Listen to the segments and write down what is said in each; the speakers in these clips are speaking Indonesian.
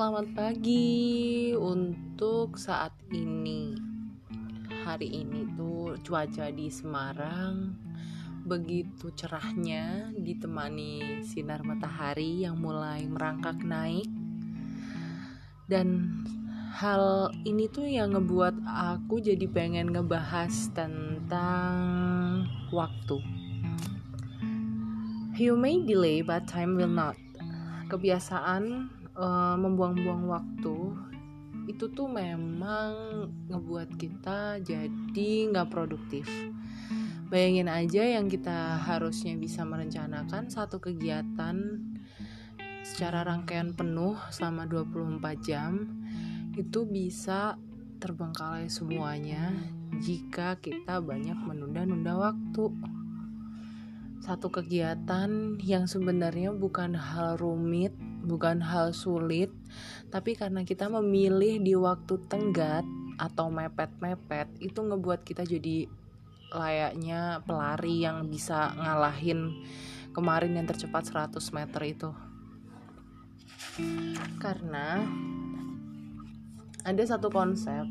selamat pagi untuk saat ini. Hari ini tuh cuaca di Semarang begitu cerahnya ditemani sinar matahari yang mulai merangkak naik. Dan hal ini tuh yang ngebuat aku jadi pengen ngebahas tentang waktu. You may delay but time will not. Kebiasaan uh, membuang-buang waktu itu tuh memang ngebuat kita jadi nggak produktif. Bayangin aja yang kita harusnya bisa merencanakan satu kegiatan secara rangkaian penuh selama 24 jam itu bisa terbengkalai semuanya jika kita banyak menunda-nunda waktu. Satu kegiatan yang sebenarnya bukan hal rumit bukan hal sulit, tapi karena kita memilih di waktu tenggat atau mepet-mepet, itu ngebuat kita jadi layaknya pelari yang bisa ngalahin kemarin yang tercepat 100 meter itu. Karena ada satu konsep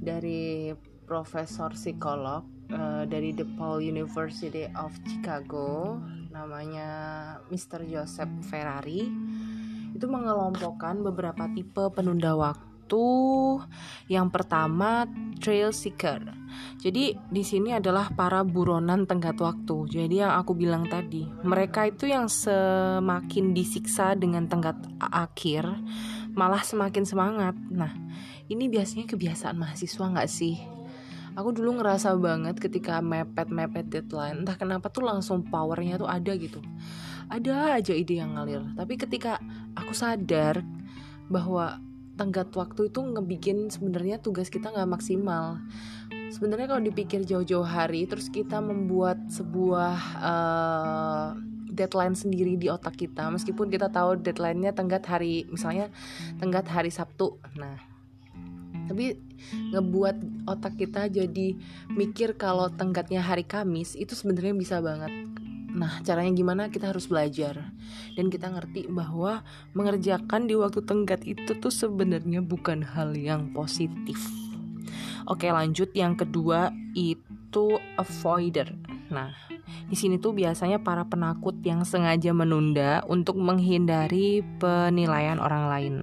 dari profesor psikolog uh, dari DePaul University of Chicago namanya Mr. Joseph Ferrari itu mengelompokkan beberapa tipe penunda waktu. Yang pertama, trail seeker. Jadi di sini adalah para buronan tenggat waktu. Jadi yang aku bilang tadi, mereka itu yang semakin disiksa dengan tenggat akhir, malah semakin semangat. Nah, ini biasanya kebiasaan mahasiswa nggak sih? Aku dulu ngerasa banget ketika mepet-mepet deadline, entah kenapa tuh langsung powernya tuh ada gitu ada aja ide yang ngalir. Tapi ketika aku sadar bahwa tenggat waktu itu ngebikin sebenarnya tugas kita nggak maksimal. Sebenarnya kalau dipikir jauh-jauh hari terus kita membuat sebuah uh, deadline sendiri di otak kita meskipun kita tahu deadline-nya tenggat hari misalnya tenggat hari Sabtu. Nah tapi ngebuat otak kita jadi mikir kalau tenggatnya hari Kamis itu sebenarnya bisa banget Nah, caranya gimana? Kita harus belajar dan kita ngerti bahwa mengerjakan di waktu tenggat itu tuh sebenarnya bukan hal yang positif. Oke, lanjut yang kedua itu avoider. Nah, di sini tuh biasanya para penakut yang sengaja menunda untuk menghindari penilaian orang lain.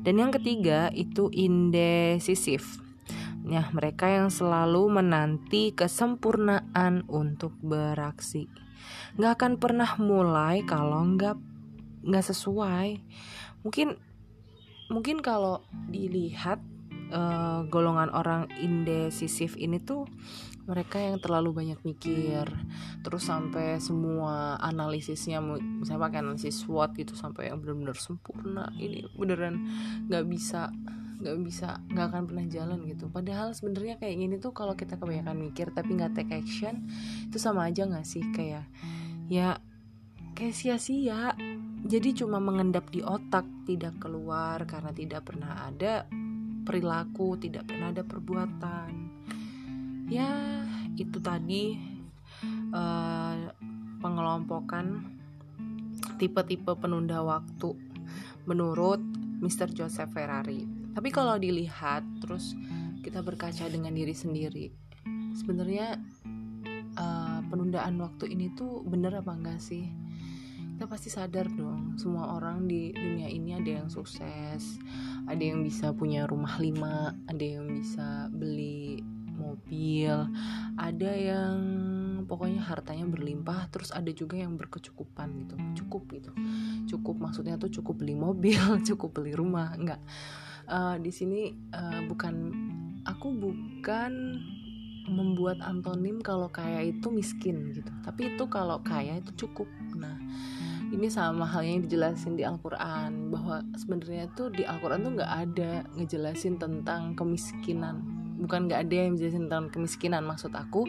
Dan yang ketiga itu indecisif. Nah, mereka yang selalu menanti kesempurnaan untuk beraksi nggak akan pernah mulai kalau nggak nggak sesuai. Mungkin mungkin kalau dilihat uh, golongan orang indecisif ini tuh mereka yang terlalu banyak mikir. Terus sampai semua analisisnya misalnya pakai analisis SWOT gitu sampai yang benar-benar sempurna. Ini beneran nggak bisa nggak bisa nggak akan pernah jalan gitu. Padahal sebenarnya kayak gini tuh kalau kita kebanyakan mikir tapi nggak take action itu sama aja nggak sih? Kayak ya kayak sia-sia. Jadi cuma mengendap di otak tidak keluar karena tidak pernah ada perilaku tidak pernah ada perbuatan. Ya itu tadi uh, pengelompokan tipe-tipe penunda waktu. Menurut Mr. Joseph Ferrari tapi kalau dilihat terus kita berkaca dengan diri sendiri sebenarnya uh, penundaan waktu ini tuh bener apa enggak sih? Kita pasti sadar dong semua orang di dunia ini ada yang sukses ada yang bisa punya rumah lima ada yang bisa beli mobil ada yang pokoknya hartanya berlimpah terus ada juga yang berkecukupan gitu. Cukup gitu. Cukup maksudnya tuh cukup beli mobil cukup beli rumah enggak uh, di sini uh, bukan aku bukan membuat antonim kalau kaya itu miskin gitu. Tapi itu kalau kaya itu cukup. Nah ini sama halnya yang dijelasin di Al-Quran bahwa sebenarnya tuh di Al-Quran tuh nggak ada ngejelasin tentang kemiskinan. Bukan nggak ada yang menjelasin tentang kemiskinan maksud aku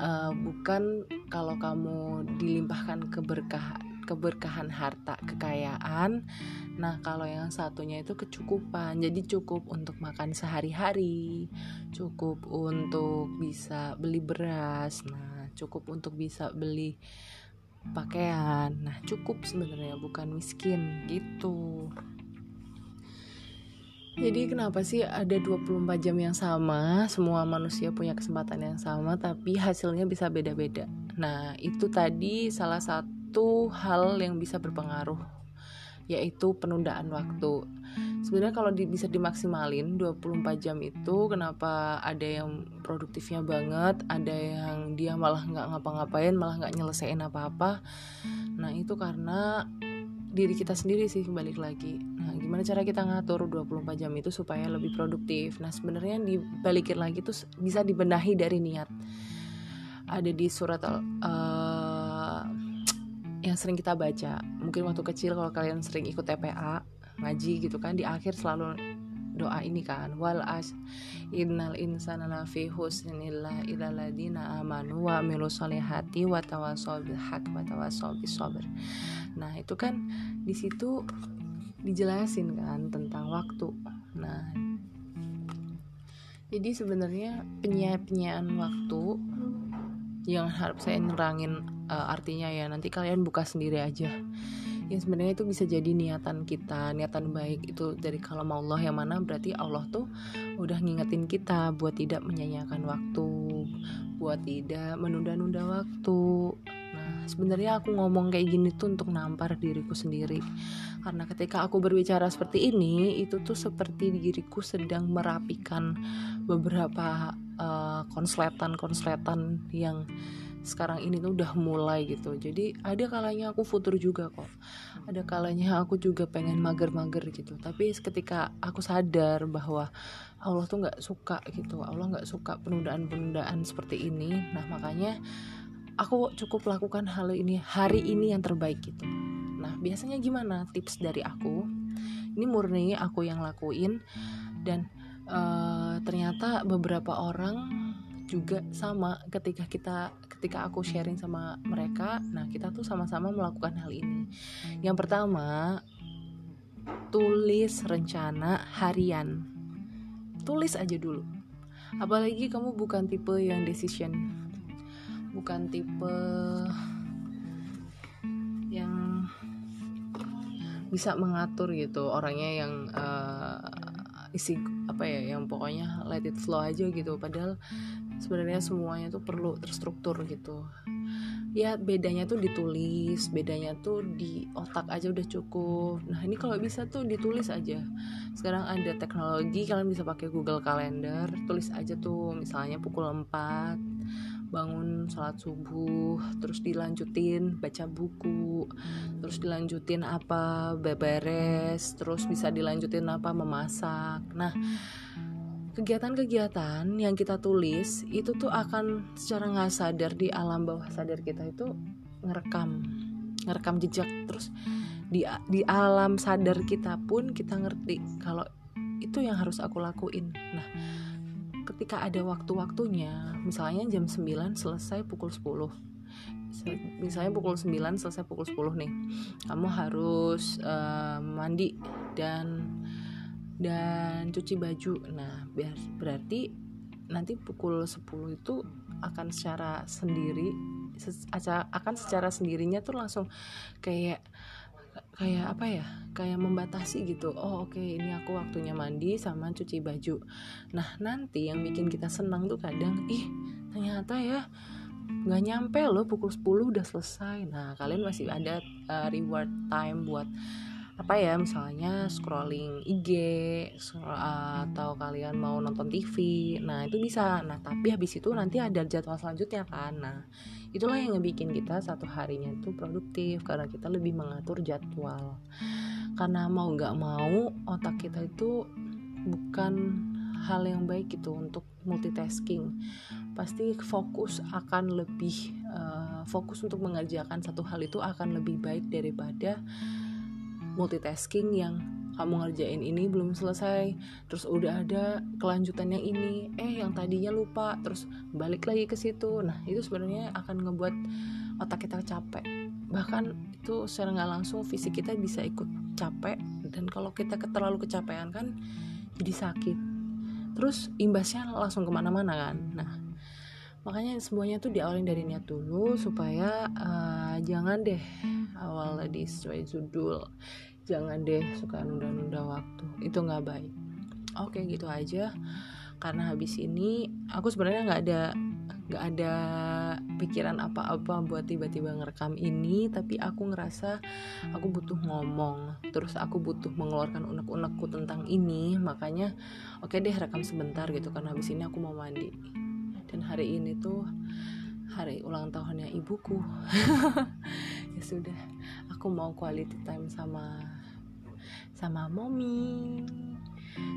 uh, bukan kalau kamu dilimpahkan keberkahan keberkahan harta kekayaan. Nah kalau yang satunya itu kecukupan. Jadi cukup untuk makan sehari-hari cukup untuk bisa beli beras nah cukup untuk bisa beli pakaian. Nah cukup sebenarnya bukan miskin gitu. Jadi kenapa sih ada 24 jam yang sama, semua manusia punya kesempatan yang sama tapi hasilnya bisa beda-beda. Nah, itu tadi salah satu hal yang bisa berpengaruh yaitu penundaan waktu. Sebenarnya kalau di, bisa dimaksimalin 24 jam itu kenapa ada yang produktifnya banget, ada yang dia malah nggak ngapa-ngapain, malah nggak nyelesain apa-apa. Nah, itu karena diri kita sendiri sih balik lagi nah gimana cara kita ngatur 24 jam itu supaya lebih produktif nah sebenarnya dibalikin lagi tuh bisa dibenahi dari niat ada di surat uh, yang sering kita baca. Mungkin waktu kecil kalau kalian sering ikut TPA ngaji gitu kan di akhir selalu doa ini kan wal as innal insana lafi husnillah ila ladina amanu wa amilu solihati wa tawassaw bil haq wa nah itu kan di situ dijelasin kan tentang waktu. Nah jadi sebenarnya penyiap-penyiaan waktu yang harap saya nerangin uh, artinya ya nanti kalian buka sendiri aja. Ya sebenarnya itu bisa jadi niatan kita niatan baik itu dari kalau Allah yang mana berarti Allah tuh udah ngingetin kita buat tidak menyanyiakan waktu buat tidak menunda-nunda waktu. Nah sebenarnya aku ngomong kayak gini tuh untuk nampar diriku sendiri. Karena ketika aku berbicara seperti ini itu tuh seperti diriku sedang merapikan beberapa uh, konsletan-konsletan yang sekarang ini tuh udah mulai gitu. Jadi ada kalanya aku futur juga kok. Ada kalanya aku juga pengen mager-mager gitu. Tapi ketika aku sadar bahwa Allah tuh nggak suka gitu Allah nggak suka penundaan-penundaan seperti ini nah makanya aku cukup lakukan hal ini hari ini yang terbaik gitu. Nah biasanya gimana tips dari aku? Ini murni aku yang lakuin dan uh, ternyata beberapa orang juga sama ketika kita ketika aku sharing sama mereka. Nah kita tuh sama-sama melakukan hal ini. Yang pertama tulis rencana harian. Tulis aja dulu. Apalagi kamu bukan tipe yang decision bukan tipe yang bisa mengatur gitu. Orangnya yang uh, isi apa ya yang pokoknya let it flow aja gitu. Padahal sebenarnya semuanya tuh perlu terstruktur gitu. Ya bedanya tuh ditulis bedanya tuh di otak aja udah cukup. Nah ini kalau bisa tuh ditulis aja. Sekarang ada teknologi kalian bisa pakai Google Calendar tulis aja tuh misalnya pukul 4 bangun sholat subuh terus dilanjutin baca buku terus dilanjutin apa beberes terus bisa dilanjutin apa memasak. Nah kegiatan-kegiatan yang kita tulis itu tuh akan secara nggak sadar di alam bawah sadar kita itu ngerekam ngerekam jejak. Terus di di alam sadar kita pun kita ngerti kalau itu yang harus aku lakuin. Nah ketika ada waktu-waktunya misalnya jam 9 selesai pukul 10 misalnya pukul 9 selesai pukul 10 nih kamu harus uh, mandi dan dan cuci baju. Nah biar berarti nanti pukul 10 itu akan secara sendiri akan secara sendirinya tuh langsung kayak kayak apa ya? Kayak membatasi gitu. Oh oke okay, ini aku waktunya mandi sama cuci baju. Nah nanti yang bikin kita senang tuh kadang ih ternyata ya nggak nyampe loh pukul 10 udah selesai. Nah kalian masih ada uh, reward time buat apa ya misalnya scrolling IG scroll, atau kalian mau nonton TV nah itu bisa. Nah tapi habis itu nanti ada jadwal selanjutnya kan. Nah itulah yang ngebikin kita satu harinya itu produktif karena kita lebih mengatur jadwal. Karena mau nggak mau otak kita itu bukan hal yang baik gitu untuk multitasking. Pasti fokus akan lebih uh, fokus untuk mengerjakan satu hal itu akan lebih baik daripada multitasking yang kamu ngerjain ini belum selesai. Terus udah ada kelanjutan yang ini. Eh yang tadinya lupa terus balik lagi ke situ. Nah itu sebenarnya akan ngebuat otak kita capek. Bahkan itu secara nggak langsung fisik kita bisa ikut capek. Dan kalau kita terlalu kecapean kan jadi sakit. Terus imbasnya langsung ke mana-mana kan. Nah makanya semuanya tuh diawalin dari niat dulu supaya uh, jangan deh awal di sesuai judul. Jangan deh suka nunda-nunda waktu. Itu nggak baik. Oke gitu aja. Karena habis ini aku sebenarnya nggak ada nggak ada pikiran apa-apa buat tiba-tiba ngerekam ini tapi aku ngerasa aku butuh ngomong. Terus aku butuh mengeluarkan unek-unekku tentang ini. Makanya oke okay deh rekam sebentar gitu. Karena habis ini aku mau mandi. Dan hari ini tuh hari ulang tahunnya ibuku ya sudah aku mau quality time sama sama mommy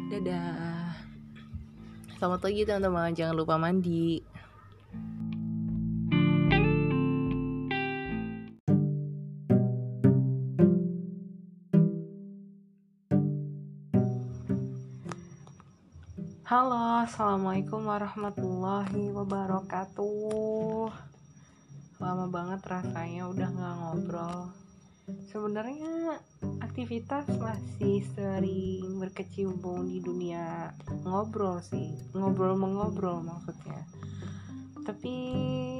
dadah. Selamat pagi teman-teman. Jangan lupa mandi. Halo, assalamualaikum warahmatullahi wabarakatuh. Lama banget rasanya udah nggak ngobrol. Sebenarnya aktivitas masih sering berkecimpung di dunia ngobrol sih, ngobrol mengobrol maksudnya. Tapi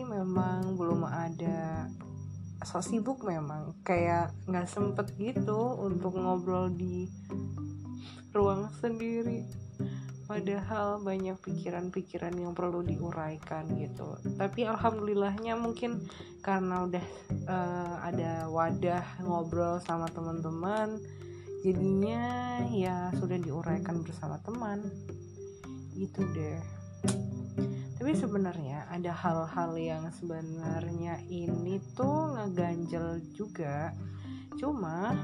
memang belum ada so sibuk memang kayak nggak sempet gitu untuk ngobrol di ruang sendiri padahal banyak pikiran-pikiran yang perlu diuraikan gitu. Tapi alhamdulillahnya mungkin karena udah uh, ada wadah ngobrol sama teman-teman jadinya ya sudah diuraikan bersama teman. Gitu deh. Tapi sebenarnya ada hal-hal yang sebenarnya ini tuh ngeganjel juga. Cuma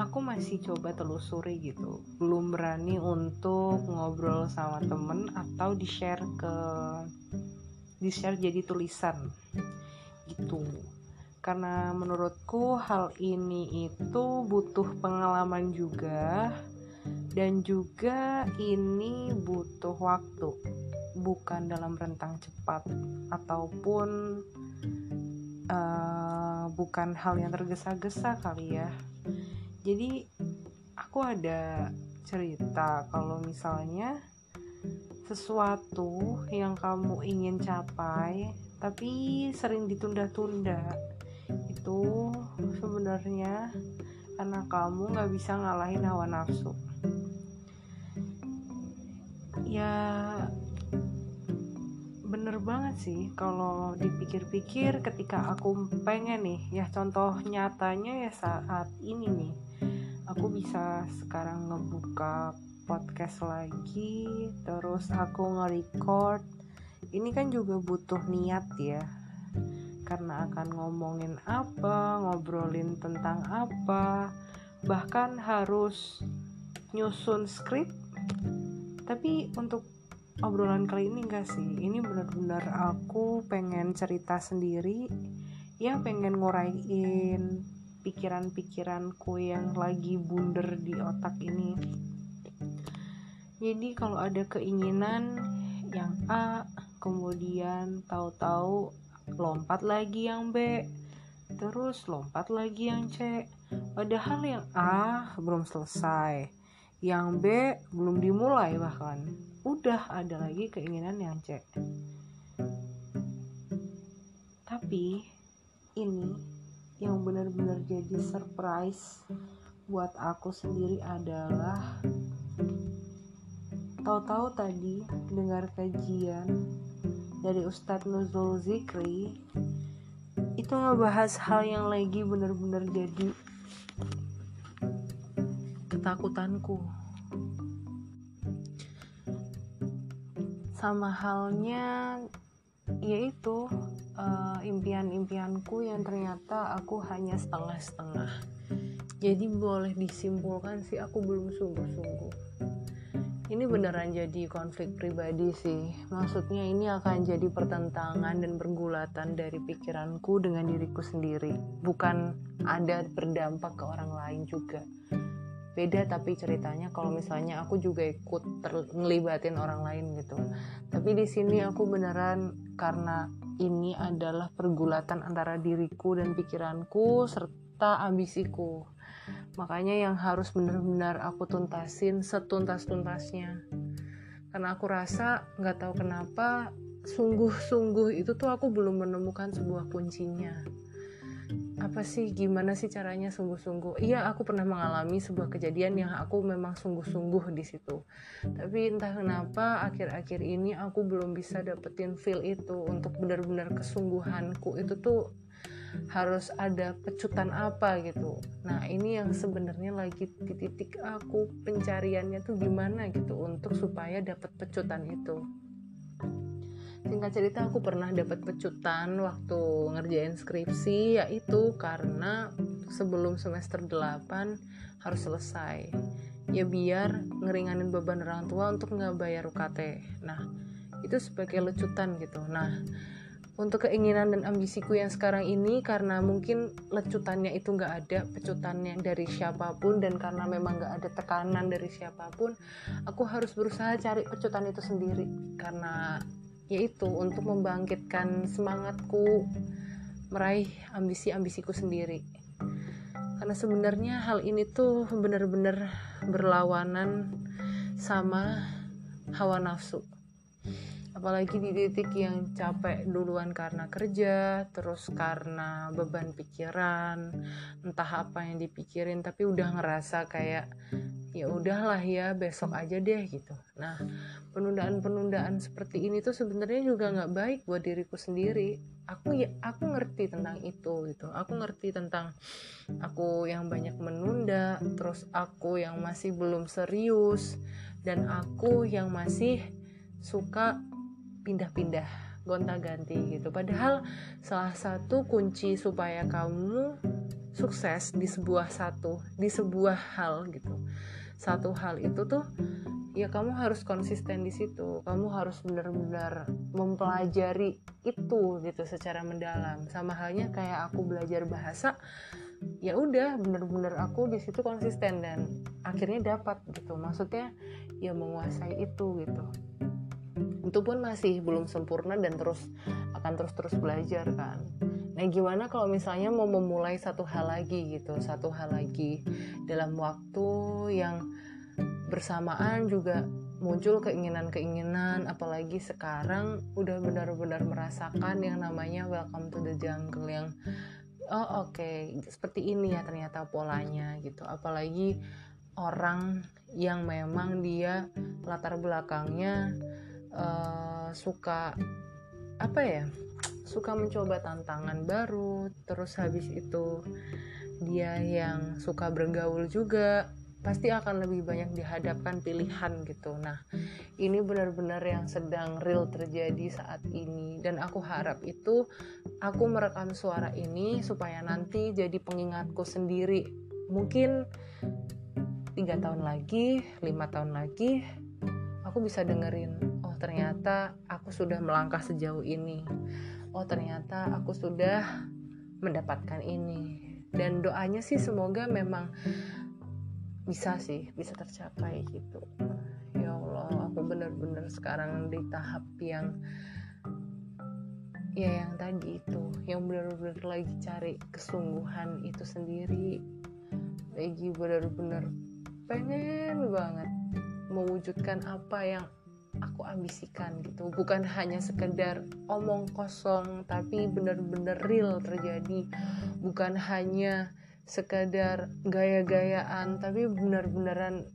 aku masih coba telusuri gitu. Belum berani untuk ngobrol sama temen atau di share ke di share jadi tulisan. Gitu. Karena menurutku hal ini itu butuh pengalaman juga dan juga ini butuh waktu. Bukan dalam rentang cepat ataupun uh, bukan hal yang tergesa-gesa kali ya jadi aku ada cerita kalau misalnya sesuatu yang kamu ingin capai tapi sering ditunda-tunda itu sebenarnya karena kamu nggak bisa ngalahin hawa nafsu. Ya bener banget sih kalau dipikir-pikir ketika aku pengen nih ya contoh nyatanya ya saat ini nih aku bisa sekarang ngebuka podcast lagi terus aku nge-record. Ini kan juga butuh niat ya karena akan ngomongin apa ngobrolin tentang apa bahkan harus nyusun skrip tapi untuk obrolan kali ini enggak sih ini benar-benar aku pengen cerita sendiri ya pengen nguraiin pikiran-pikiranku yang lagi bunder di otak ini. Jadi kalau ada keinginan yang A kemudian tahu-tahu lompat lagi yang B terus lompat lagi yang C. Padahal yang A belum selesai yang B belum dimulai bahkan. Udah ada lagi keinginan yang C. Tapi ini yang benar-benar jadi surprise buat aku sendiri adalah tahu-tahu tadi dengar kajian dari Ustadz Nuzul Zikri itu ngebahas hal yang lagi benar-benar jadi ketakutanku. Sama halnya yaitu uh, impian-impianku yang ternyata aku hanya setengah-setengah. Jadi boleh disimpulkan sih aku belum sungguh-sungguh. Ini beneran jadi konflik pribadi sih. Maksudnya ini akan jadi pertentangan dan pergulatan dari pikiranku dengan diriku sendiri. Bukan ada berdampak ke orang lain juga beda tapi ceritanya kalau misalnya aku juga ikut ngelibatin orang lain gitu. Tapi di sini aku beneran karena ini adalah pergulatan antara diriku dan pikiranku serta ambisiku. Makanya yang harus benar-benar aku tuntasin setuntas-tuntasnya. Karena aku rasa nggak tahu kenapa sungguh-sungguh itu tuh aku belum menemukan sebuah kuncinya apa sih gimana sih caranya sungguh-sungguh? Iya aku pernah mengalami sebuah kejadian yang aku memang sungguh-sungguh di situ. Tapi entah kenapa akhir-akhir ini aku belum bisa dapetin feel itu. Untuk benar-benar kesungguhanku itu tuh harus ada pecutan apa gitu. Nah ini yang sebenarnya lagi di titik aku pencariannya tuh gimana gitu untuk supaya dapat pecutan itu singkat cerita aku pernah dapat pecutan waktu ngerjain skripsi yaitu karena sebelum semester 8 harus selesai. Ya biar ngeringanin beban orang tua untuk nggak bayar UKT nah itu sebagai lecutan gitu. Nah untuk keinginan dan ambisiku yang sekarang ini karena mungkin lecutannya itu nggak ada pecutannya dari siapa pun dan karena memang nggak ada tekanan dari siapa pun aku harus berusaha cari pecutan itu sendiri. Karena yaitu untuk membangkitkan semangatku meraih ambisi-ambisiku sendiri. Karena sebenarnya hal ini tuh benar-benar berlawanan sama hawa nafsu apalagi di titik yang capek duluan karena kerja terus karena beban pikiran entah apa yang dipikirin tapi udah ngerasa kayak ya udahlah ya besok aja deh gitu. Nah penundaan-penundaan seperti ini tuh sebenarnya juga nggak baik buat diriku sendiri. Aku ya aku ngerti tentang itu gitu. Aku ngerti tentang aku yang banyak menunda terus aku yang masih belum serius dan aku yang masih suka pindah-pindah gonta-ganti gitu. Padahal salah satu kunci supaya kamu sukses di sebuah satu di sebuah hal gitu. Satu hal itu tuh ya kamu harus konsisten di situ. Kamu harus benar-benar mempelajari itu gitu secara mendalam. Sama halnya kayak aku belajar bahasa ya udah bener-bener aku di situ konsisten dan akhirnya dapat gitu. Maksudnya ya menguasai itu gitu itu pun masih belum sempurna dan terus akan terus-terus belajar kan. Nah, gimana kalau misalnya mau memulai satu hal lagi gitu, satu hal lagi dalam waktu yang bersamaan juga muncul keinginan-keinginan, apalagi sekarang udah benar-benar merasakan yang namanya welcome to the jungle yang oh oke okay, seperti ini ya ternyata polanya gitu, apalagi orang yang memang dia latar belakangnya uh, suka apa ya suka mencoba tantangan baru terus habis itu dia yang suka bergaul juga pasti akan lebih banyak dihadapkan pilihan gitu. Nah, ini benar-benar yang sedang real terjadi saat ini dan aku harap itu aku merekam suara ini supaya nanti jadi pengingatku sendiri. Mungkin tiga tahun lagi, lima tahun lagi, aku bisa dengerin. Ternyata aku sudah melangkah sejauh ini. Oh ternyata aku sudah mendapatkan ini. Dan doanya sih semoga memang bisa sih bisa tercapai gitu. Ya Allah aku bener-bener sekarang di tahap yang ya yang tadi itu yang bener-bener lagi cari kesungguhan itu sendiri. Lagi bener-bener pengen banget mewujudkan apa yang aku ambisikan gitu. Bukan hanya sekedar omong kosong tapi benar-benar real terjadi. Bukan hanya sekedar gaya-gayaan tapi benar-benaran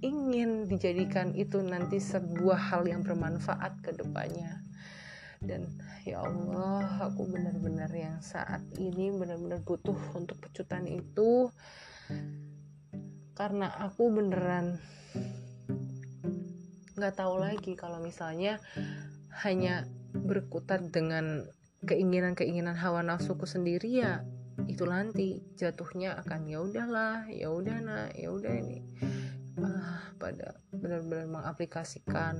ingin dijadikan itu nanti sebuah hal yang bermanfaat ke depannya. Dan ya Allah aku benar-benar yang saat ini benar-benar butuh untuk pecutan itu. Karena aku beneran nggak tahu lagi kalau misalnya hanya berkutat dengan keinginan-keinginan hawa nafsuku sendiri ya itu nanti jatuhnya akan ya udahlah ya udah nah ya udah ini. Ah, pada benar-benar mengaplikasikan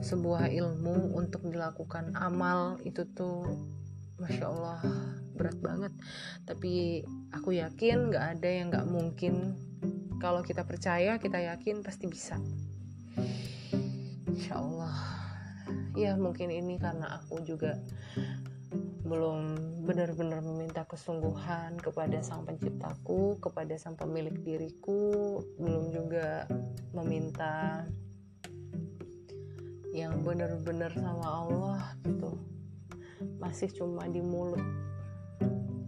sebuah ilmu untuk dilakukan amal itu tuh masya Allah berat banget. Tapi aku yakin nggak ada yang nggak mungkin. Kalau kita percaya kita yakin pasti bisa Insya Allah ya mungkin ini karena aku juga belum benar-benar meminta kesungguhan kepada sang penciptaku, kepada sang pemilik diriku, belum juga meminta yang benar-benar sama Allah gitu. Masih cuma di mulut.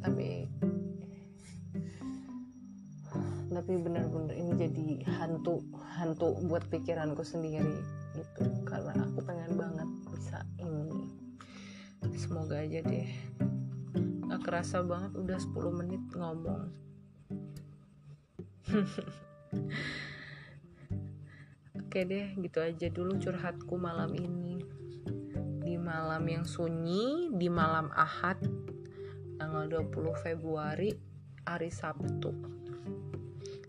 Tapi tapi benar-benar ini jadi hantu hantu buat pikiranku sendiri gitu. Karena aku pengen banget bisa ini. Semoga aja deh. Gak kerasa banget udah 10 menit ngomong. Oke deh gitu aja dulu curhatku malam ini. Di malam yang sunyi di malam ahad tanggal 20 Februari hari Sabtu.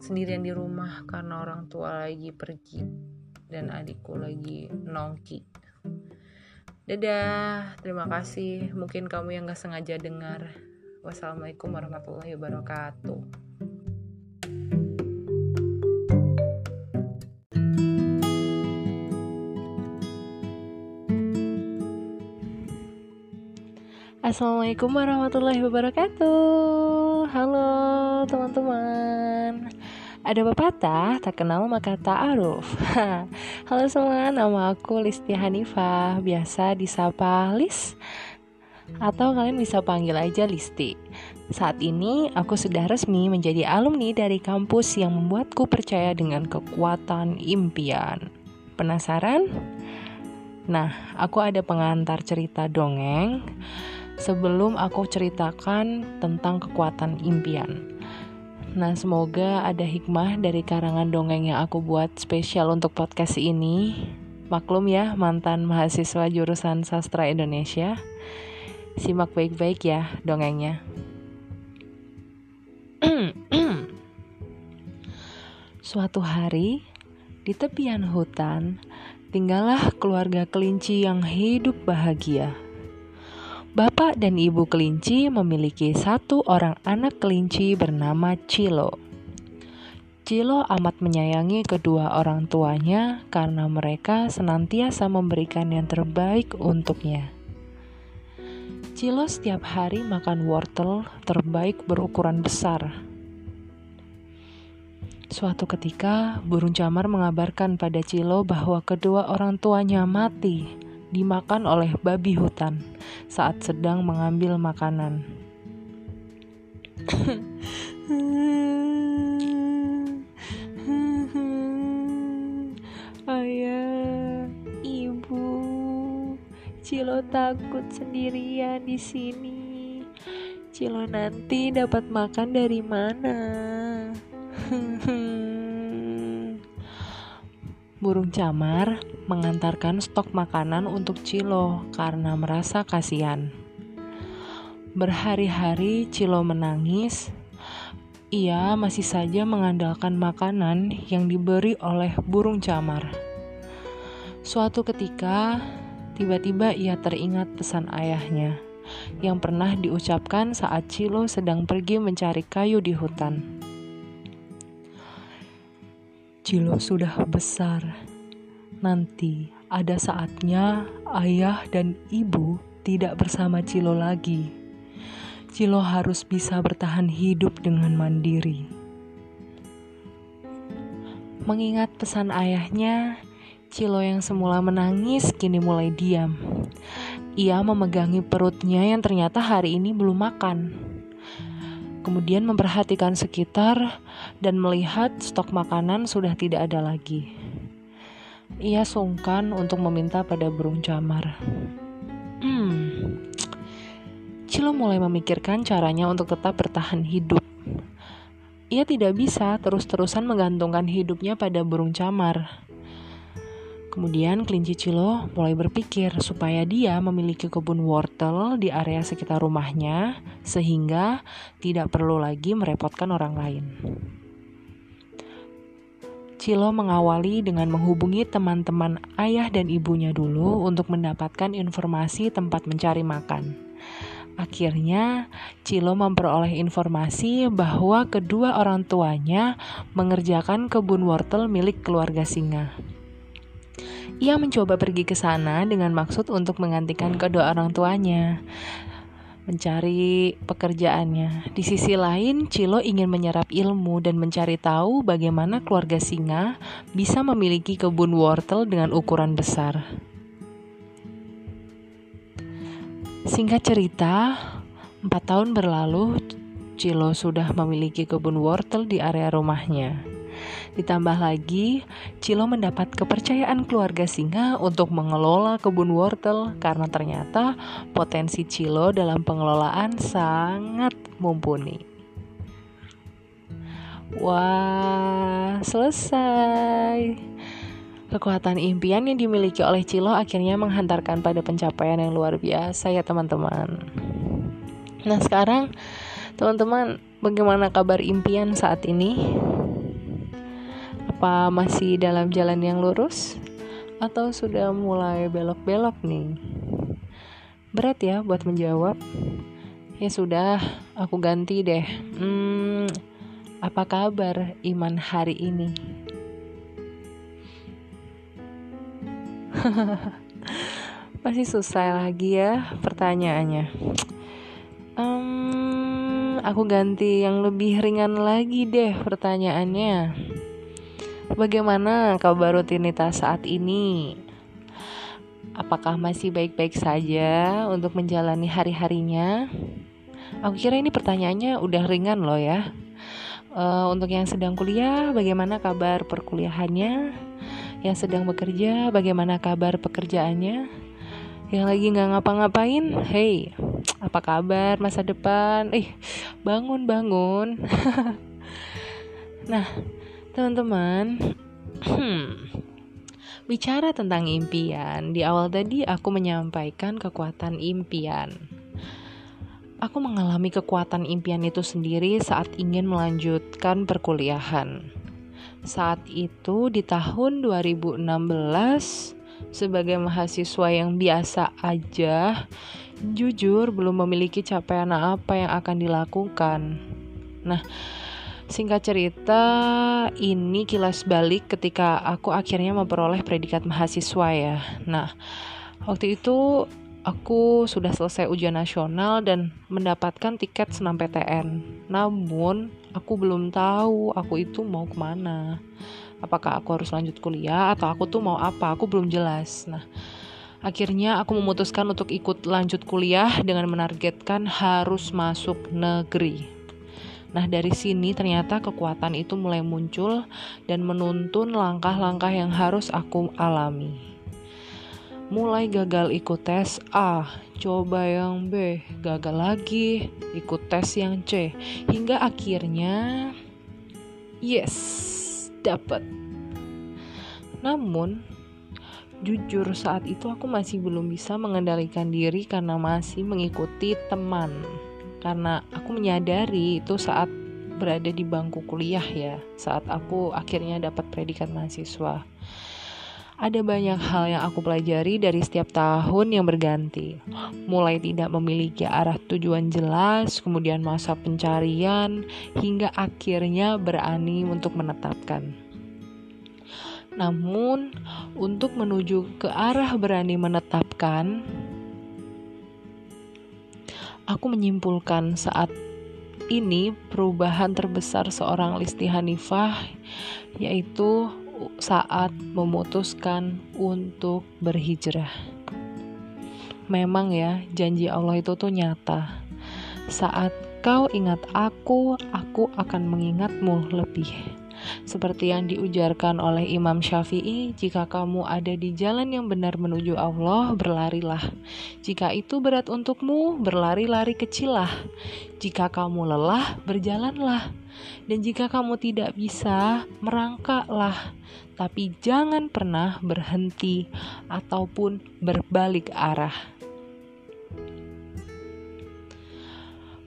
Sendirian di rumah karena orang tua lagi pergi dan adikku lagi nongki. Dadah terima kasih. Mungkin kamu yang gak sengaja dengar. Wassalamualaikum warahmatullahi wabarakatuh. Assalamualaikum warahmatullahi wabarakatuh. Halo teman-teman Ada pepatah tak kenal maka tak aruf. Halo semua, nama aku Listi Hanifah. Biasa disapa Lis Atau kalian bisa panggil aja Listi. Saat ini aku sudah resmi menjadi alumni dari kampus yang membuatku percaya dengan kekuatan impian. Penasaran? Nah, aku ada pengantar cerita dongeng. Sebelum aku ceritakan tentang kekuatan impian. Nah, semoga ada hikmah dari karangan dongeng yang aku buat spesial untuk podcast ini. Maklum ya, mantan mahasiswa jurusan sastra Indonesia. Simak baik-baik ya dongengnya. Suatu hari, di tepian hutan, tinggallah keluarga kelinci yang hidup bahagia. Bapak dan ibu kelinci memiliki satu orang anak kelinci bernama Cilo. Cilo amat menyayangi kedua orang tuanya karena mereka senantiasa memberikan yang terbaik untuknya. Cilo setiap hari makan wortel terbaik berukuran besar. Suatu ketika, burung camar mengabarkan pada Cilo bahwa kedua orang tuanya mati dimakan oleh babi hutan saat sedang mengambil makanan. Ayah, ibu, Cilo takut sendirian di sini. Cilo nanti dapat makan dari mana? Burung camar mengantarkan stok makanan untuk Cilo karena merasa kasihan. Berhari-hari Cilo menangis. Ia masih saja mengandalkan makanan yang diberi oleh burung camar. Suatu ketika, tiba-tiba ia teringat pesan ayahnya yang pernah diucapkan saat Cilo sedang pergi mencari kayu di hutan. Cilo sudah besar. Nanti ada saatnya ayah dan ibu tidak bersama Cilo lagi. Cilo harus bisa bertahan hidup dengan mandiri. Mengingat pesan ayahnya, Cilo yang semula menangis kini mulai diam. Ia memegangi perutnya yang ternyata hari ini belum makan kemudian memperhatikan sekitar dan melihat stok makanan sudah tidak ada lagi. Ia sungkan untuk meminta pada burung camar. Hmm, Cilo mulai memikirkan caranya untuk tetap bertahan hidup. Ia tidak bisa terus-terusan menggantungkan hidupnya pada burung camar. Kemudian kelinci Cilo mulai berpikir supaya dia memiliki kebun wortel di area sekitar rumahnya sehingga tidak perlu lagi merepotkan orang lain. Cilo mengawali dengan menghubungi teman-teman ayah dan ibunya dulu untuk mendapatkan informasi tempat mencari makan. Akhirnya, Cilo memperoleh informasi bahwa kedua orang tuanya mengerjakan kebun wortel milik keluarga singa. Ia mencoba pergi ke sana dengan maksud untuk menggantikan kedua orang tuanya mencari pekerjaannya. Di sisi lain, Cilo ingin menyerap ilmu dan mencari tahu bagaimana keluarga singa bisa memiliki kebun wortel dengan ukuran besar. Singkat cerita, empat tahun berlalu, Cilo sudah memiliki kebun wortel di area rumahnya. Ditambah lagi, Cilo mendapat kepercayaan keluarga singa untuk mengelola kebun wortel karena ternyata potensi Cilo dalam pengelolaan sangat mumpuni. Wah, selesai. Kekuatan impian yang dimiliki oleh Cilo akhirnya menghantarkan pada pencapaian yang luar biasa ya teman-teman. Nah sekarang teman-teman bagaimana kabar impian saat ini? Apa masih dalam jalan yang lurus? Atau sudah mulai belok-belok nih? Berat ya buat menjawab? Ya sudah, aku ganti deh. Hmm, apa kabar iman hari ini? Pasti susah lagi ya pertanyaannya. Um, aku ganti yang lebih ringan lagi deh pertanyaannya. Bagaimana kabar rutinitas saat ini? Apakah masih baik-baik saja untuk menjalani hari-harinya? Aku kira ini pertanyaannya udah ringan loh ya. Uh, untuk yang sedang kuliah, bagaimana kabar perkuliahannya? Yang sedang bekerja, bagaimana kabar pekerjaannya? Yang lagi nggak ngapa-ngapain, hey, apa kabar masa depan? Eh, bangun bangun. nah, teman-teman, hmm, bicara tentang impian, di awal tadi aku menyampaikan kekuatan impian. Aku mengalami kekuatan impian itu sendiri saat ingin melanjutkan perkuliahan. Saat itu di tahun 2016 sebagai mahasiswa yang biasa aja, jujur belum memiliki capaian apa yang akan dilakukan. Nah, singkat cerita, ini kilas balik ketika aku akhirnya memperoleh predikat mahasiswa ya. Nah, waktu itu aku sudah selesai ujian nasional dan mendapatkan tiket senam PTN. Namun, aku belum tahu aku itu mau ke mana. Apakah aku harus lanjut kuliah atau aku tuh mau apa? Aku belum jelas. Nah, akhirnya aku memutuskan untuk ikut lanjut kuliah dengan menargetkan harus masuk negeri. Nah, dari sini ternyata kekuatan itu mulai muncul dan menuntun langkah-langkah yang harus aku alami mulai gagal ikut tes A, coba yang B, gagal lagi, ikut tes yang C, hingga akhirnya yes, dapat. Namun, jujur saat itu aku masih belum bisa mengendalikan diri karena masih mengikuti teman. Karena aku menyadari itu saat berada di bangku kuliah ya, saat aku akhirnya dapat predikat mahasiswa. Ada banyak hal yang aku pelajari dari setiap tahun yang berganti. Mulai tidak memiliki arah tujuan jelas, kemudian masa pencarian, hingga akhirnya berani untuk menetapkan. Namun, untuk menuju ke arah berani menetapkan, aku menyimpulkan saat ini perubahan terbesar seorang Listi Hanifah yaitu saat memutuskan untuk berhijrah. Memang ya, janji Allah itu tuh nyata. Saat kau ingat aku, aku akan mengingatmu lebih. Seperti yang diujarkan oleh Imam Syafi'i, jika kamu ada di jalan yang benar menuju Allah, berlarilah. Jika itu berat untukmu, berlari-lari kecillah. Jika kamu lelah, berjalanlah. Dan jika kamu tidak bisa, merangkaklah. Tapi jangan pernah berhenti ataupun berbalik arah.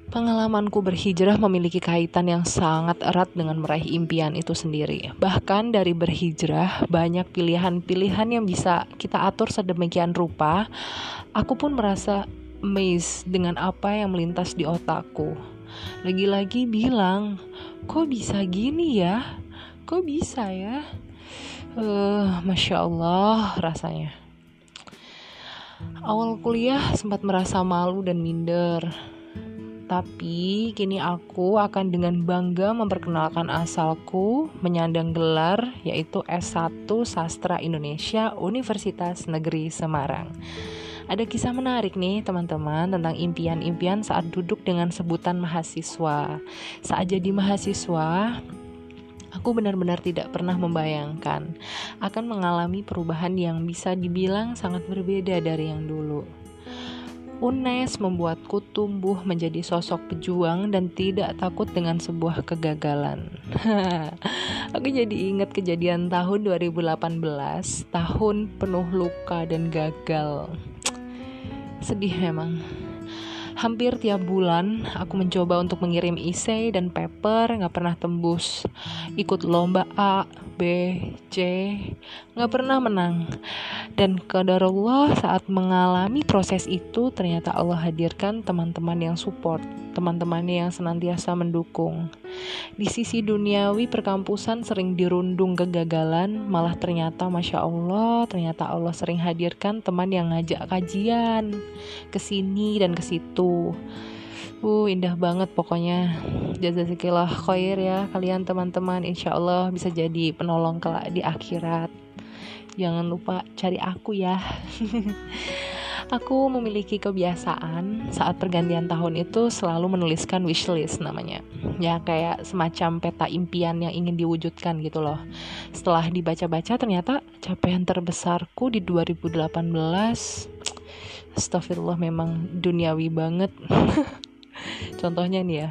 Pengalamanku berhijrah memiliki kaitan yang sangat erat dengan meraih impian itu sendiri. Bahkan dari berhijrah, banyak pilihan-pilihan yang bisa kita atur sedemikian rupa. Aku pun merasa amazed dengan apa yang melintas di otakku. Lagi-lagi bilang, kok bisa gini ya? Kok bisa ya? Uh, Masya Allah rasanya. Awal kuliah sempat merasa malu dan minder tapi kini aku akan dengan bangga memperkenalkan asalku menyandang gelar yaitu S1 Sastra Indonesia Universitas Negeri Semarang. Ada kisah menarik nih teman-teman tentang impian-impian saat duduk dengan sebutan mahasiswa. Saat jadi mahasiswa, aku benar-benar tidak pernah membayangkan akan mengalami perubahan yang bisa dibilang sangat berbeda dari yang dulu. UNES membuatku tumbuh menjadi sosok pejuang dan tidak takut dengan sebuah kegagalan. Aku jadi ingat kejadian tahun 2018, tahun penuh luka dan gagal. Sedih memang. Hampir tiap bulan aku mencoba untuk mengirim isei dan paper nggak pernah tembus. Ikut lomba A, B, C, nggak pernah menang. Dan Allah saat mengalami proses itu ternyata Allah hadirkan teman-teman yang support, teman-teman yang senantiasa mendukung. Di sisi duniawi perkampusan sering dirundung kegagalan, malah ternyata Masya Allah, ternyata Allah sering hadirkan teman yang ngajak kajian ke sini dan ke situ. Uh, indah banget pokoknya. Jazakillah khair ya kalian teman-teman. Insya Allah bisa jadi penolong kelak di akhirat. Jangan lupa cari aku ya. Aku memiliki kebiasaan saat pergantian tahun itu selalu menuliskan wishlist namanya. Ya kayak semacam peta impian yang ingin diwujudkan gitu loh. Setelah dibaca-baca ternyata capaian terbesarku di 2018 Astagfirullah memang duniawi banget. Contohnya nih ya.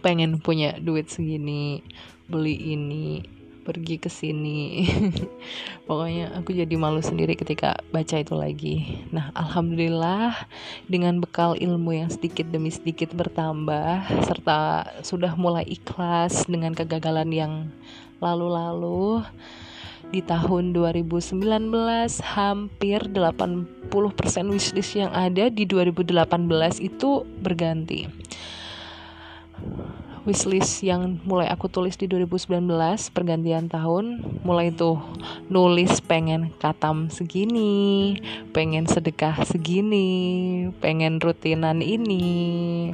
Pengen punya duit segini, beli ini, pergi ke sini. Pokoknya aku jadi malu sendiri ketika baca itu lagi. Nah, alhamdulillah dengan bekal ilmu yang sedikit demi sedikit bertambah serta sudah mulai ikhlas dengan kegagalan yang lalu-lalu di tahun 2019 hampir 80% wishlist yang ada di 2018 itu berganti wishlist yang mulai aku tulis di 2019 pergantian tahun mulai tuh nulis pengen katam segini pengen sedekah segini pengen rutinan ini.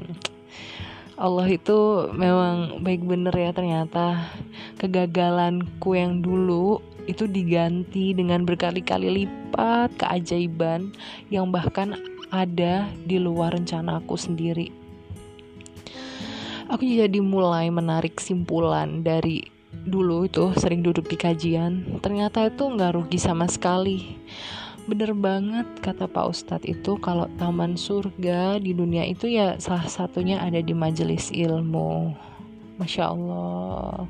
Allah itu memang baik bener ya ternyata. Kegagalanku yang dulu itu diganti dengan berkali-kali lipat keajaiban yang bahkan ada di luar rencanaku sendiri aku jadi mulai menarik simpulan dari dulu itu sering duduk di kajian. Ternyata itu nggak rugi sama sekali. Bener banget kata Pak Ustadz itu kalau taman surga di dunia itu ya salah satunya ada di majelis ilmu. Masya Allah.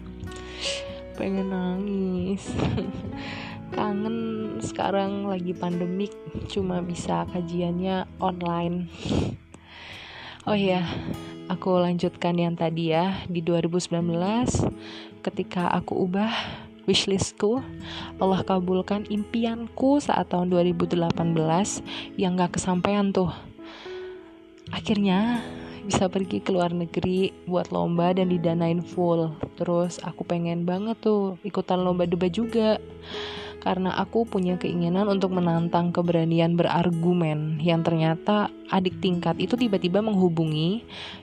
Pengen nangis. Kangen sekarang lagi pandemik cuma bisa kajiannya online. Oh ya aku lanjutkan yang tadi ya di 2019 ketika aku ubah wishlistku Allah kabulkan impianku saat tahun 2018 yang gak kesampaian tuh. Akhirnya bisa pergi ke luar negeri buat lomba dan didanain full. Terus aku pengen banget tuh ikutan lomba debat juga karena aku punya keinginan untuk menantang keberanian berargumen yang ternyata adik tingkat itu tiba-tiba menghubungi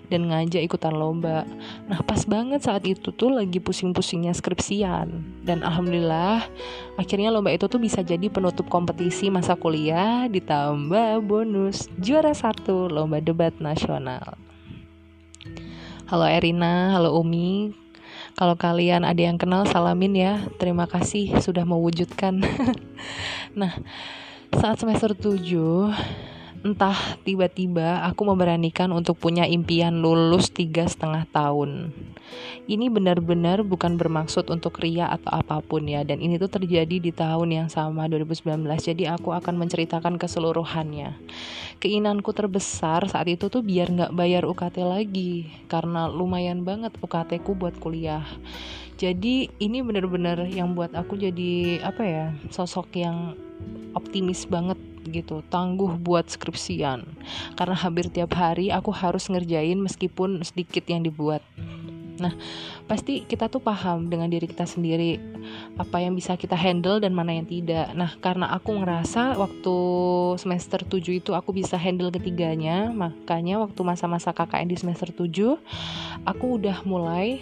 dan ngajak ikutan lomba. Nah pas banget saat itu tuh lagi pusing-pusingnya skripsian dan alhamdulillah akhirnya lomba itu tuh bisa jadi penutup kompetisi masa kuliah ditambah bonus juara satu lomba debat nasional. Halo Erina, halo Umi, kalau kalian ada yang kenal salamin ya. Terima kasih sudah mewujudkan. nah, saat semester 7 entah tiba-tiba aku memberanikan untuk punya impian lulus tiga setengah tahun. Ini benar-benar bukan bermaksud untuk ria atau apa pun ya, dan ini tuh terjadi di tahun yang sama 2019. Jadi aku akan menceritakan keseluruhannya. Keinginanku terbesar saat itu tuh biar nggak bayar UKT lagi, karena lumayan banget UKT ku buat kuliah. Jadi ini benar-benar yang buat aku jadi apa ya sosok yang optimis banget gitu tangguh buat skripsian. Karena hampir tiap hari aku harus ngerjain meskipun sedikit yang dibuat. Nah, pasti kita tuh paham dengan diri kita sendiri apa yang bisa kita handle dan mana yang tidak. Nah, karena aku ngerasa waktu semester 7 itu aku bisa handle ketiganya, makanya waktu masa-masa KKN di semester 7 aku udah mulai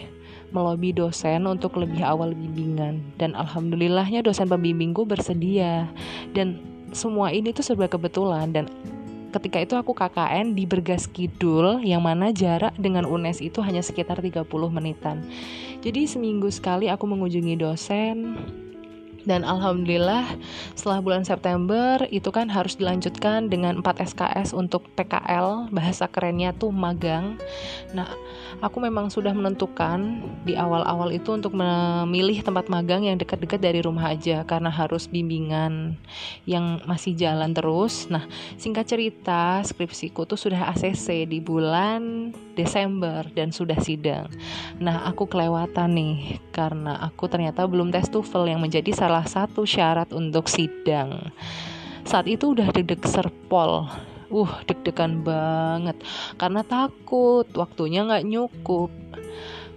melobi dosen untuk lebih awal bimbingan. Dan alhamdulillahnya dosen pembimbingku bersedia. Dan semua ini tuh serba kebetulan. Dan ketika itu aku KKN di Bergas Kidul yang mana jarak dengan UNES itu hanya sekitar 30 menitan. Jadi seminggu sekali aku mengunjungi dosen. Dan alhamdulillah setelah bulan September itu kan harus dilanjutkan dengan 4 SKS untuk PKL bahasa kerennya tuh magang. Nah aku memang sudah menentukan di awal-awal itu untuk memilih tempat magang yang dekat-dekat dari rumah aja karena harus bimbingan yang masih jalan terus nah singkat cerita skripsiku tuh sudah ACC di bulan Desember dan sudah sidang nah aku kelewatan nih karena aku ternyata belum tes TOEFL yang menjadi salah satu syarat untuk sidang. Saat itu udah deg-deg serpol. Uh, deg-degan banget karena takut waktunya nggak nyukup.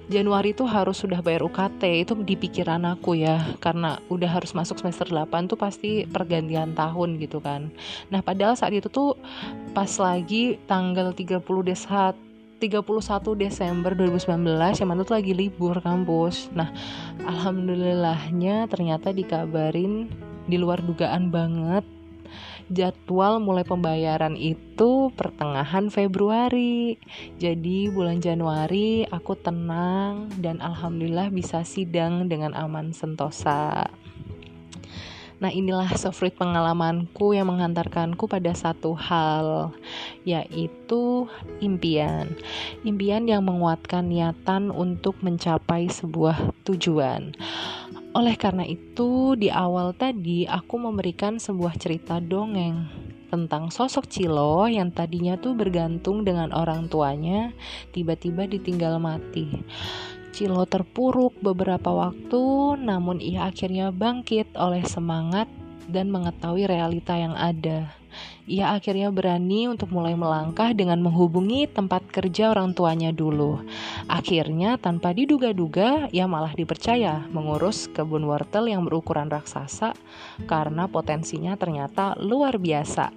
Januari itu harus sudah bayar UKT itu di pikiran aku ya karena udah harus masuk semester 8 tuh pasti pergantian tahun gitu kan. Nah, padahal saat itu tuh pas lagi tanggal 30 Desember 31 Desember 2019 yang mana tuh lagi libur kampus. Nah, alhamdulillahnya ternyata dikabarin di luar dugaan banget jadwal mulai pembayaran itu pertengahan Februari. Jadi bulan Januari aku tenang dan alhamdulillah bisa sidang dengan aman sentosa. Nah, inilah sofrit pengalamanku yang menghantarkanku pada satu hal, yaitu impian. Impian yang menguatkan niatan untuk mencapai sebuah tujuan. Oleh karena itu, di awal tadi aku memberikan sebuah cerita dongeng tentang sosok Cilo yang tadinya tuh bergantung dengan orang tuanya, tiba-tiba ditinggal mati. Cilo terpuruk beberapa waktu, namun ia akhirnya bangkit oleh semangat dan mengetahui realita yang ada. Ia akhirnya berani untuk mulai melangkah dengan menghubungi tempat kerja orang tuanya dulu. Akhirnya, tanpa diduga-duga, ia malah dipercaya mengurus kebun wortel yang berukuran raksasa karena potensinya ternyata luar biasa.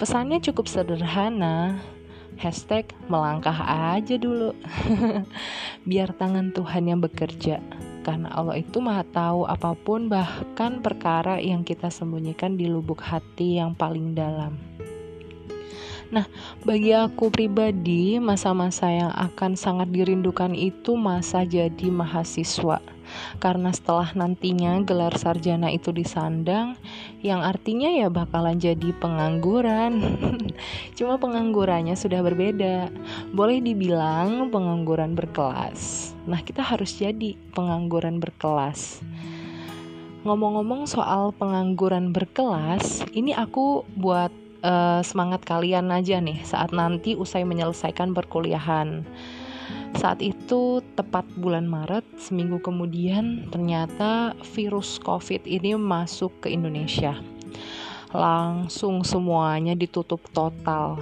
Pesannya cukup sederhana, Hashtag melangkah aja dulu. Biar tangan Tuhan yang bekerja. Karena Allah itu maha tahu apa pun Bahkan perkara yang kita sembunyikan di lubuk hati yang paling dalam. Nah, bagi aku pribadi, masa-masa yang akan sangat dirindukan itu masa jadi mahasiswa karena setelah nantinya gelar sarjana itu disandang yang artinya ya bakalan jadi pengangguran. Cuma penganggurannya sudah berbeda. Boleh dibilang pengangguran berkelas. Nah kita harus jadi pengangguran berkelas. Ngomong-ngomong soal pengangguran berkelas ini aku buat uh, semangat kalian aja nih saat nanti usai menyelesaikan perkuliahan saat itu tepat bulan Maret, seminggu kemudian ternyata virus COVID ini masuk ke Indonesia. Langsung semuanya ditutup total.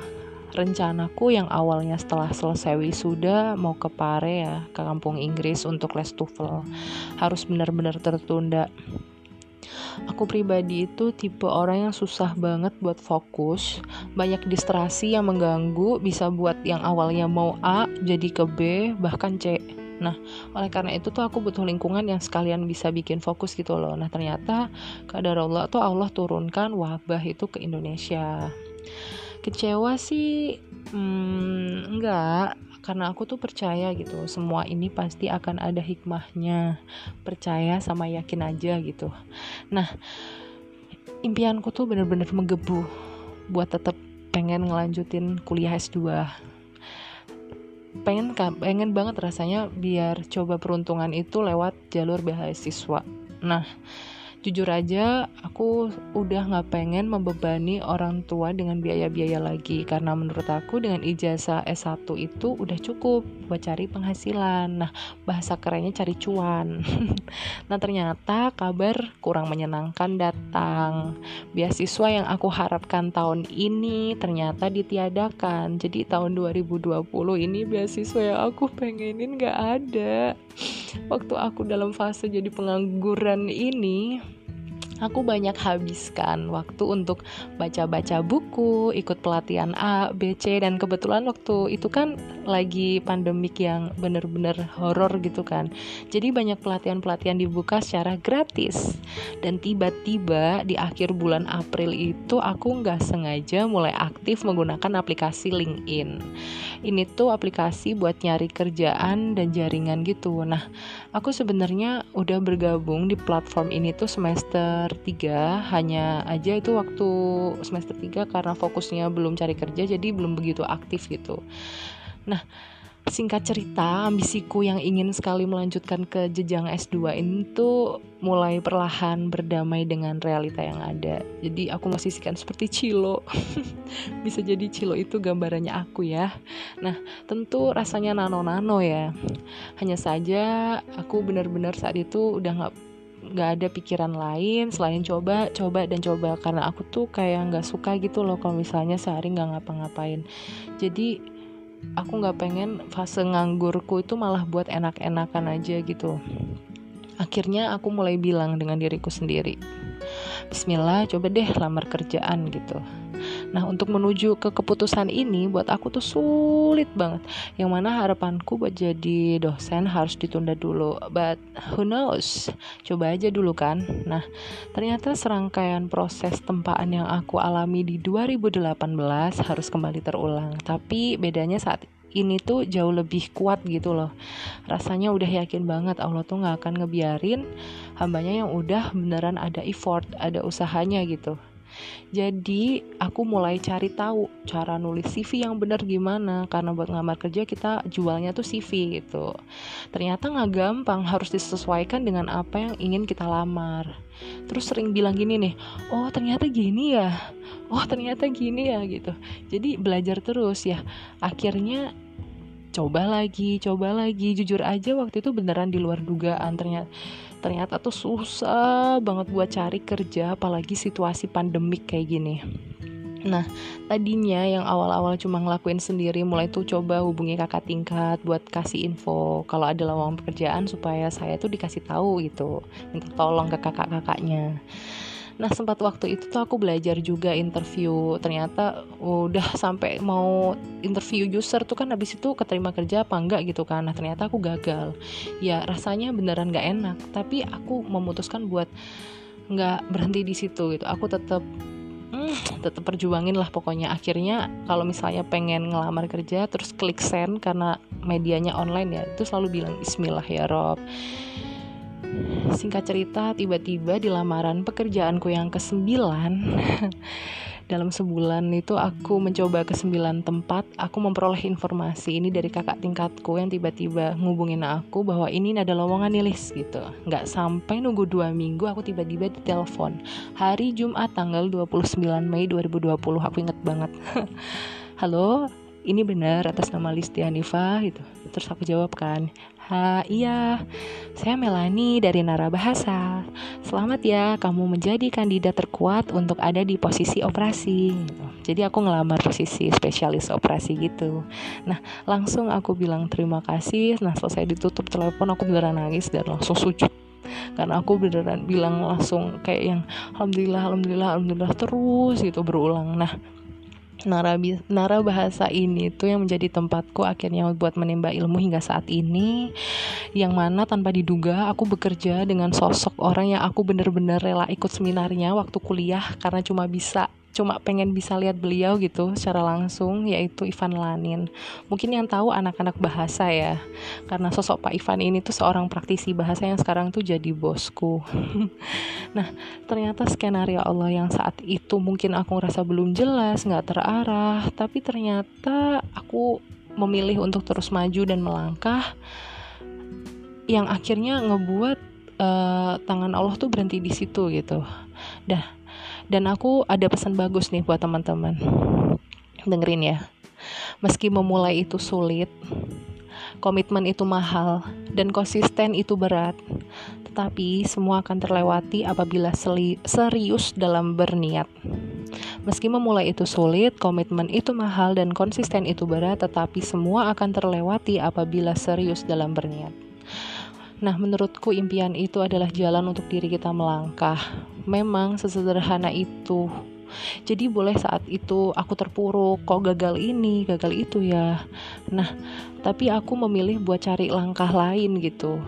Rencanaku yang awalnya setelah selesai wisuda mau ke Pare ya, ke kampung Inggris untuk les TOEFL harus benar-benar tertunda Aku pribadi itu tipe orang yang susah banget buat fokus, banyak distraksi yang mengganggu, bisa buat yang awalnya mau A jadi ke B, bahkan C. Nah, oleh karena itu tuh aku butuh lingkungan yang sekalian bisa bikin fokus gitu loh. Nah, ternyata kadar Allah tuh Allah turunkan wabah itu ke Indonesia. Kecewa sih, hmm, enggak karena aku tuh percaya gitu semua ini pasti akan ada hikmahnya. Percaya sama yakin aja gitu. Nah impianku tuh bener-bener menggebu buat tetap pengen ngelanjutin kuliah S2 pengen pengen banget rasanya biar coba peruntungan itu lewat jalur beasiswa. Nah jujur aja aku udah nggak pengen membebani orang tua dengan biaya-biaya lagi. Karena menurut aku dengan ijazah S1 itu udah cukup buat cari penghasilan. Nah bahasa kerennya cari cuan. Nah ternyata kabar kurang menyenangkan datang. Beasiswa yang aku harapkan tahun ini ternyata ditiadakan. Jadi tahun 2020 ini beasiswa yang aku pengenin gak ada. Waktu aku dalam fase jadi pengangguran ini aku banyak habiskan waktu untuk baca-baca buku, ikut pelatihan A, B, C dan kebetulan waktu itu kan lagi pandemik yang bener-bener horor gitu kan. Jadi banyak pelatihan-pelatihan dibuka secara gratis. Dan tiba-tiba di akhir bulan April itu aku nggak sengaja mulai aktif menggunakan aplikasi LinkedIn. Ini tuh aplikasi buat nyari kerjaan dan jaringan gitu. Nah, aku sebenarnya udah bergabung di platform ini tuh semester semester 3 hanya aja itu waktu semester 3 karena fokusnya belum cari kerja jadi belum begitu aktif gitu nah singkat cerita ambisiku yang ingin sekali melanjutkan ke jenjang S2 ini tuh mulai perlahan berdamai dengan realita yang ada. Jadi aku masih sikan seperti Cilo. Bisa jadi Cilo itu gambarannya aku ya. Nah tentu rasanya nano-nano ya. Hanya saja aku benar-benar saat itu udah gak nggak ada pikiran lain selain coba coba dan coba. Karena aku tuh kayak nggak suka gitu loh kalau misalnya sehari nggak ngapa-ngapain. Jadi aku nggak pengen fase nganggurku itu malah buat enak-enakan aja gitu. Akhirnya aku mulai bilang dengan diriku sendiri Bismillah coba deh lamar kerjaan gitu Nah untuk menuju ke keputusan ini buat aku tuh sulit banget. Yang mana harapanku buat jadi dosen harus ditunda dulu. But who knows? Coba aja dulu kan. Nah ternyata serangkaian proses tempaan yang aku alami di 2018 harus kembali terulang. Tapi bedanya saat ini tuh jauh lebih kuat gitu loh. Rasanya udah yakin banget Allah tuh nggak akan ngebiarin hambanya yang udah beneran ada effort ada usahanya gitu jadi aku mulai cari tahu cara nulis CV yang benar gimana karena buat ngamar kerja kita jualnya tuh CV gitu. Ternyata nggak gampang harus disesuaikan dengan apa yang ingin kita lamar. Terus sering bilang gini nih, oh ternyata gini ya, oh ternyata gini ya gitu. Jadi belajar terus ya. Akhirnya coba lagi, coba lagi. Jujur aja waktu itu beneran di luar dugaan ternyata ternyata tuh susah banget buat cari kerja apalagi situasi pandemik kayak gini Nah, tadinya yang awal-awal cuma ngelakuin sendiri, mulai tuh coba hubungi kakak tingkat buat kasih info kalau ada lowongan pekerjaan supaya saya tuh dikasih tahu gitu, minta tolong ke kakak-kakaknya. Nah sempat waktu itu tuh aku belajar juga interview. Ternyata udah sampai mau interview user tuh kan habis itu keterima kerja apa enggak gitu kan. Nah ternyata aku gagal. Ya rasanya beneran gak enak. Tapi aku memutuskan buat nggak berhenti di situ gitu. Aku tetap hmm, tetap perjuangin lah pokoknya. Akhirnya kalau misalnya pengen ngelamar kerja terus klik send karena medianya online ya itu selalu bilang Bismillah ya Rob Singkat cerita, tiba-tiba di lamaran pekerjaanku yang ke-9 dalam sebulan itu aku mencoba ke sembilan tempat aku memperoleh informasi ini dari kakak tingkatku yang tiba-tiba ngubungin aku bahwa ini ada lowongan nih gitu. Nggak sampai nunggu dua minggu aku tiba-tiba ditelepon. Hari Jumat tanggal 29 Mei 2020 aku inget banget. Halo ini benar atas nama Listi Hanifa gitu. Terus aku jawab kan Ha, iya, saya Melani dari Narabahasa. Selamat ya, kamu menjadi kandidat terkuat untuk ada di posisi operasi. Jadi aku ngelamar posisi spesialis operasi gitu. Nah, langsung aku bilang terima kasih. Nah, selesai ditutup telepon, aku beneran nangis dan langsung sujud karena aku beneran bilang langsung kayak yang alhamdulillah alhamdulillah alhamdulillah terus gitu berulang nah Narabi, nara bahasa ini tuh yang menjadi tempatku akhirnya buat menimba ilmu hingga saat ini. Yang mana tanpa diduga aku bekerja dengan sosok orang yang aku bener-bener rela ikut seminarnya waktu kuliah karena cuma bisa cuma pengen bisa lihat beliau gitu secara langsung yaitu Ivan Lanin mungkin yang tahu anak-anak bahasa ya karena sosok Pak Ivan ini tuh seorang praktisi bahasa yang sekarang tuh jadi bosku nah ternyata skenario Allah yang saat itu mungkin aku ngerasa belum jelas nggak terarah tapi ternyata aku memilih untuk terus maju dan melangkah yang akhirnya ngebuat uh, tangan Allah tuh berhenti di situ gitu. Dah dan aku ada pesan bagus nih buat teman-teman. Dengerin ya. Meski memulai itu sulit, komitmen itu mahal, dan konsisten itu berat. Tetapi semua akan terlewati apabila serius dalam berniat. Meski memulai itu sulit, komitmen itu mahal dan konsisten itu berat, tetapi semua akan terlewati apabila serius dalam berniat. Nah, menurutku impian itu adalah jalan untuk diri kita melangkah. Memang sesederhana itu. Jadi boleh saat itu aku terpuruk, kok gagal ini, gagal itu ya. Nah, tapi aku memilih buat cari langkah lain gitu.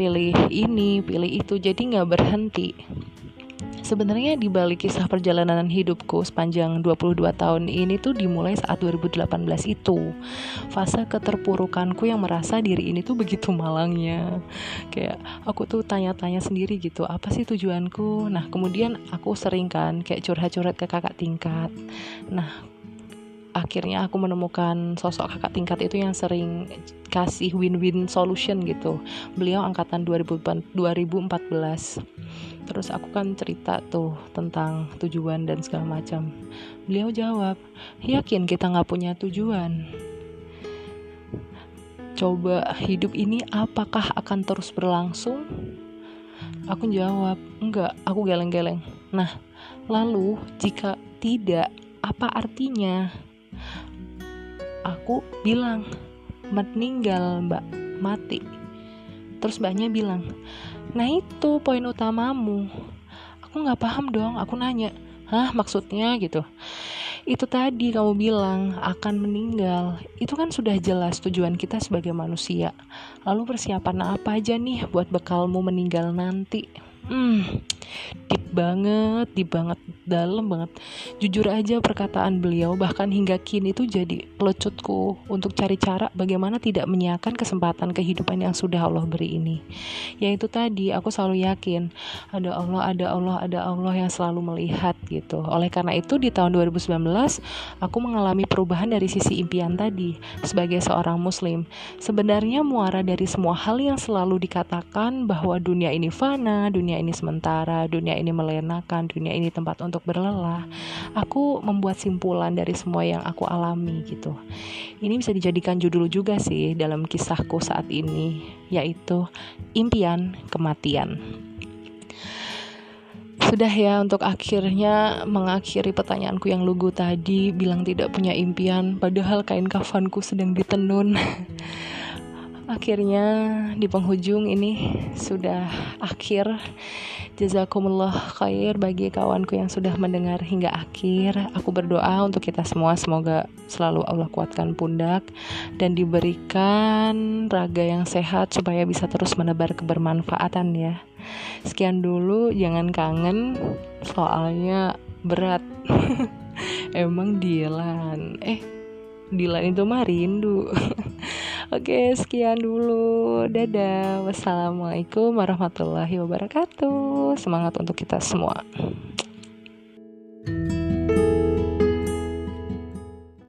Pilih ini, pilih itu, jadi nggak berhenti Sebenarnya di balik kisah perjalanan hidupku sepanjang 22 tahun ini tuh dimulai saat 2018 itu. Fase keterpurukanku yang merasa diri ini tuh begitu malangnya. Kayak aku tuh tanya-tanya sendiri gitu, apa sih tujuanku? Nah, kemudian aku sering kan kayak curhat-curhat ke kakak tingkat. Nah, akhirnya aku menemukan sosok kakak tingkat itu yang sering kasih win-win solution gitu. Beliau angkatan 2014 terus aku kan cerita tuh tentang tujuan dan segala macam. Beliau jawab yakin kita nggak punya tujuan? Coba hidup ini apakah akan terus berlangsung? Aku jawab enggak aku geleng-geleng. Nah lalu jika tidak apa artinya aku bilang meninggal mbak. Mati. Terus mbaknya bilang nah itu poin utamamu. Aku nggak paham dong. Aku nanya hah maksudnya? Gitu. Itu tadi kamu bilang akan meninggal. Itu kan sudah jelas tujuan kita sebagai manusia. Lalu persiapan apa aja nih buat bekalmu meninggal nanti? Hmm deep banget deep banget dalam banget. Jujur aja perkataan beliau bahkan hingga kini itu jadi lecutku untuk cari cara bagaimana tidak menyiakan kesempatan kehidupan yang sudah Allah beri ini. Yaitu tadi aku selalu yakin ada Allah ada Allah ada Allah yang selalu melihat gitu. Oleh karena itu di tahun 2019 aku mengalami perubahan dari sisi impian tadi sebagai seorang muslim. Sebenarnya muara dari semua hal yang selalu dikatakan bahwa dunia ini fana dunia ini sementara, dunia ini melenakan, dunia ini tempat untuk berlelah. Aku membuat simpulan dari semua yang aku alami gitu. Ini bisa dijadikan judul juga sih dalam kisahku saat ini, yaitu impian kematian. Sudah ya untuk akhirnya mengakhiri pertanyaanku yang lugu tadi bilang tidak punya impian padahal kain kafanku sedang ditenun. akhirnya di penghujung ini sudah akhir jazakumullah khair bagi kawanku yang sudah mendengar hingga akhir. Aku berdoa untuk kita semua semoga selalu Allah kuatkan pundak dan diberikan raga yang sehat supaya bisa terus menebar kebermanfaatan ya. Sekian dulu jangan kangen soalnya berat. Emang Dilan. Eh di lain itu mah rindu. Oke sekian dulu. Dadah. Wassalamualaikum warahmatullahi wabarakatuh. Semangat untuk kita semua. Thank you